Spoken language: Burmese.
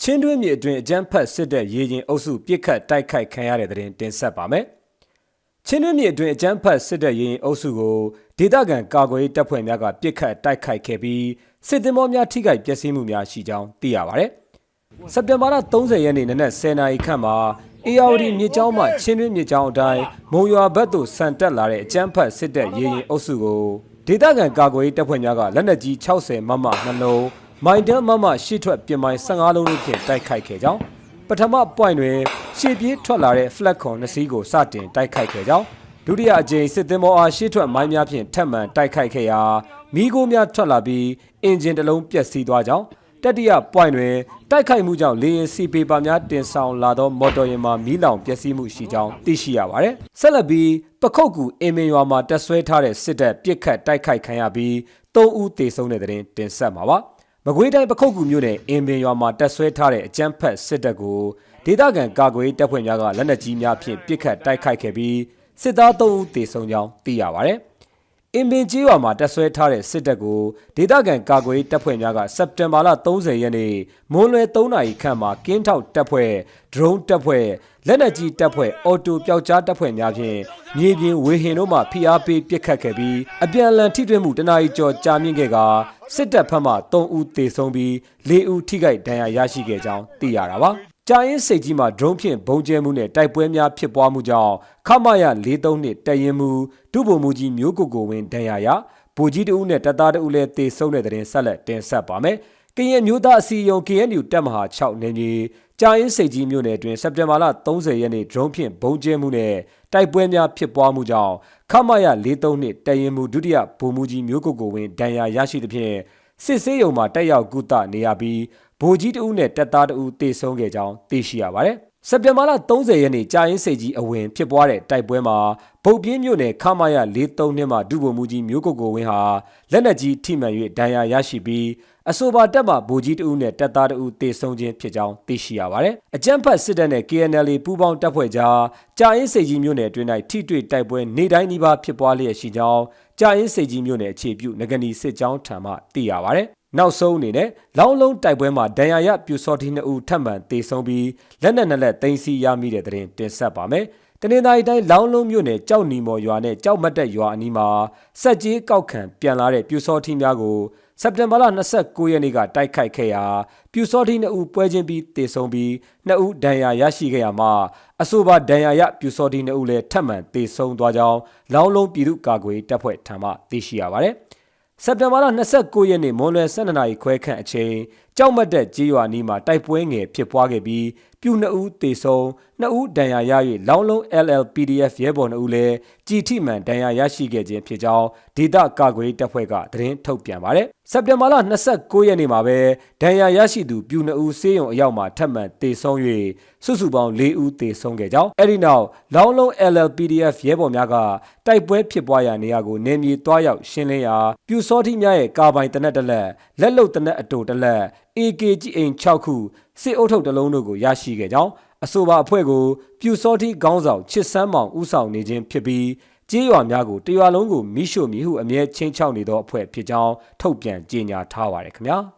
ချင်းတွင်းမြေအတွင်းအကြမ်းဖက်စစ်တပ်ရေရင်အုပ်စုပြစ်ခတ်တိုက်ခိုက်ခံရတဲ့တဲ့တင်တင်ဆက်ပါမယ်။ချင်းတွင်းမြေအတွင်းအကြမ်းဖက်စစ်တပ်ရေရင်အုပ်စုကိုဒေသခံကာကွယ်ရေးတပ်ဖွဲ့များကပြစ်ခတ်တိုက်ခိုက်ခဲ့ပြီးစစ်သည်မောများထိခိုက်ပျက်စီးမှုများရှိကြောင်းသိရပါတယ်။စက်တင်ဘာလ30ရက်နေ့နနက်10:00နာရီခန့်မှာအေယာဝတီမြေကျောင်းမှချင်းတွင်းမြေကျောင်းအတိုင်းမုံရွာဘက်သို့ဆန်တက်လာတဲ့အကြမ်းဖက်စစ်တပ်ရေရင်အုပ်စုကိုဒေသခံကာကွယ်ရေးတပ်ဖွဲ့များကလက်နက်ကြီး60မမနှလုံး မိုင်တန်းမမရှိထွက်ပြင်မိုင်15လုံးတို့ဖြင့်တိုက်ခိုက်ခဲ့ကြောင်းပထမ point တွင်ရှေ့ပြေးထွက်လာတဲ့ flag ခွန်နှစ်စီးကိုစတင်တိုက်ခိုက်ခဲ့ကြောင်းဒုတိယအကြိမ်စစ်သင်္ဘောအားရှေ့ထွက်မိုင်းများဖြင့်ထပ်မံတိုက်ခိုက်ခဲ့ရာမိโกများထွက်လာပြီးအင်ဂျင်တစ်လုံးပျက်စီးသွားကြောင်းတတိယ point တွင်တိုက်ခိုက်မှုကြောင့်လေယာဉ်စီပေပါများတင်ဆောင်လာသောမော်တော်ယာဉ်မှာမီးလောင်ပျက်စီးမှုရှိကြောင်းသိရှိရပါတယ်။ဆက်လက်ပြီးပခုတ်ကူအင်မင်ရွာမှာတက်ဆွဲထားတဲ့စစ်တပ်ပြစ်ခတ်တိုက်ခိုက်ခံရပြီး၃ဦးသေဆုံးတဲ့တဲ့တင်တင်ဆက်မှာပါ။ မကွေးတိုင်းပခုတ်ကူမြို့နယ်အင်ပင်ရွာမှာတက်ဆွဲထားတဲ့အကြမ်းဖက်စစ်တပ်ကိုဒေသခံကာကွယ်တပ်ဖွဲ့များကလက်နက်ကြီးများဖြင့်ပစ်ခတ်တိုက်ခိုက်ခဲ့ပြီးစစ်သား3ဦးသေဆုံးကြောင်းသိရပါဗျ။အင်ပင်ကြီးရွာမှာတက်ဆွဲထားတဲ့စစ်တပ်ကိုဒေသခံကာကွယ်တပ်ဖွဲ့များကစက်တင်ဘာလ30ရက်နေ့မွန်းလွယ်3နာရီခန့်မှာကင်းထောက်တပ်ဖွဲ့ဒရုန်းတပ်ဖွဲ့လက်နက်ကြီးတပ်ဖွဲ့အော်တိုပျောက်ကြားတပ်ဖွဲ့များဖြင့် မြေပြင်ဝေဟင်တို့မှဖိအားပေးပစ်ခတ်ခဲ့ပြီးအပြန်အလှန်ထိတွေ့မှုတနာရီကျော်ကြာမြင့်ခဲ့ကစစ်တပ်ဖက်မှ3ဦးသေဆုံးပြီး4ဦးထိခိုက်ဒဏ်ရာရရှိခဲ့ကြောင်းသိရတာပါ။ကြာရင်စိတ်ကြီးမှာ drone ဖြင့်ဘုံကျဲမှုနဲ့တိုက်ပွဲများဖြစ်ပွားမှုကြောင့်ခမရ43နှစ်တရင်မှုဒုဗိုလ်မှူးကြီးမျိုးကိုကိုဝင်းဒဏ်ရာရဗိုလ်ကြီးတဦးနဲ့တပ်သားတဦးလည်းတေဆုံးတဲ့တဲ့ရင်ဆက်လက်တင်ဆက်ပါမယ်။ ကရင်မျိုးသားအစည်းအရုံး KNU တပ်မဟာ6နေမြေကြာရင်စိတ်ကြီးမြို့နယ်အတွင်းစက်တင်ဘာလ30ရက်နေ့ drone ဖြင့်ဘုံကျဲမှုနဲ့တိုက်ပွဲများဖြစ်ပွားမှုကြောင့်ခမရ43နှစ်တရင်မှုဒုတိယဗိုလ်မှူးကြီးမျိုးကိုကိုဝင်းဒဏ်ရာရရှိသဖြင့်စစ်ဆေးရုံမှာတက်ရောက်ကုသနေရပြီးဗိုလ်ကြီးတဦးနဲ့တပ်သားတဦးတေဆုံးခဲ့ကြောင်းသိရှိရပါတယ်။ စက်တင်ဘာလ30ရက်နေ့ကြာရင်စိတ်ကြီးအဝင်ဖြစ်ပွားတဲ့တိုက်ပွဲမှာဗုတ်ပြင်းမြို့နယ်ခမာယ43နှစ်မှာဒုဗိုလ်မှူးကြီးမျိုးကိုကိုဝင်းဟာလက်နက်ကြီးထိမှန်၍ဒဏ်ရာရရှိပြီးအဆိုပါတပ်မှဗိုလ်ကြီးတဦးနဲ့တပ်သားတဦးတေဆုံးခြင်းဖြစ်ကြောင်းသိရှိရပါတယ်။အကြမ်းဖက်စစ်တပ်နဲ့ KNL ပူးပေါင်းတပ်ဖွဲ့ကြားကြာရင်စိတ်ကြီးမြို့နယ်အတွင်း၌ထိတွေ့တိုက်ပွဲနေတိုင်းနီးပါးဖြစ်ပွားလျက်ရှိကြောင်းကြာရင်စိတ်ကြီးမြို့နယ်အခြေပြုငကနီစစ်ကြောင်းထံမှသိရပါတယ်။ နောက်ဆုံးအနေနဲ့လောင်းလုံးတိုက်ပွဲမှာဒဏ်ရာရပြူစောတိနှစ်ဦးထပ်မံတေဆုံးပြီးလက်နက်နှစ်လက်သိမ်းဆည်းရမိတဲ့တဲ့တင်တင်ဆက်ပါမယ်။တနင်္သာရီတိုင်းလောင်းလုံးမြို့နယ်ကြောက်နီမော်ရွာနဲ့ကြောက်မတ်တက်ရွာအနီးမှာစက်ကြီးကောက်ခံပြန်လာတဲ့ပြူစောတိများကိုစက်တင်ဘာလ29ရက်နေ့ကတိုက်ခိုက်ခဲ့ရာပြူစောတိနှစ်ဦးပွဲချင်းပြီးတေဆုံးပြီးနှစ်ဦးဒဏ်ရာရရှိခဲ့ရမှာအဆိုပါဒဏ်ရာရပြူစောတိနှစ်ဦးလည်းထပ်မံတေဆုံးသွားကြောင်းလောင်းလုံးပြည်သူ့ကာကွယ်တပ်ဖွဲ့ထံမှသိရှိရပါတယ်။ စက်တင်ဘာလ29ရက်နေ့မွန်လွယ်12နာရီခွဲခန့်အချိန် ကြောက်မတ်တက်ကြေးရွာနီးမှာတိုက်ပွဲငယ်ဖြစ်ပွားခဲ့ပြီးပြူ2ဦးသေဆုံး2ဦးဒဏ်ရာရ၍လောင်းလုံး LLPDF ရဲဘော်2ဦးလည်းကြည်ထိမှန်ဒဏ်ရာရရှိခဲ့ခြင်းဖြစ်ကြောင်းဒေသကာကွယ်တပ်ဖွဲ့ကသတင်းထုတ်ပြန်ပါတယ်။စက်တင်ဘာလ29ရက်နေ့မှာပဲဒဏ်ရာရရှိသူပြူ2ဦးဆေးရုံအရောက်မှာထပ်မံသေဆုံး၍စုစုပေါင်း4ဦးသေဆုံးခဲ့ကြောင်းအဲဒီနောက်လောင်းလုံး LLPDF ရဲဘော်များကတိုက်ပွဲဖြစ်ပွားရာနေရာကိုနေမြေတွားရောက်ရှင်းလင်းရာပြူစောတိများရဲ့ကာပိုင်တနက်တလက်လက်လုံတနက်အတူတလက် AKG အိမ်6ခုစစ်အုပ်ထုပ်တစ်လုံးတို့ကိုရရှိခဲ့ကြောင်းအဆိုပါအဖွဲ့ကိုပြူစောတိခေါင်းဆောင်ချစ်စမ်းမောင်ဦးဆောင်နေခြင်းဖြစ်ပြီးကြေးရွာများကိုတရွာလုံးကိုမိရှို့မိဟုအမြဲချင်းချောက်နေသောအဖွဲ့ဖြစ်ကြောင်းထုတ်ပြန်ကြေညာထားပါတယ်ခင်ဗျာ။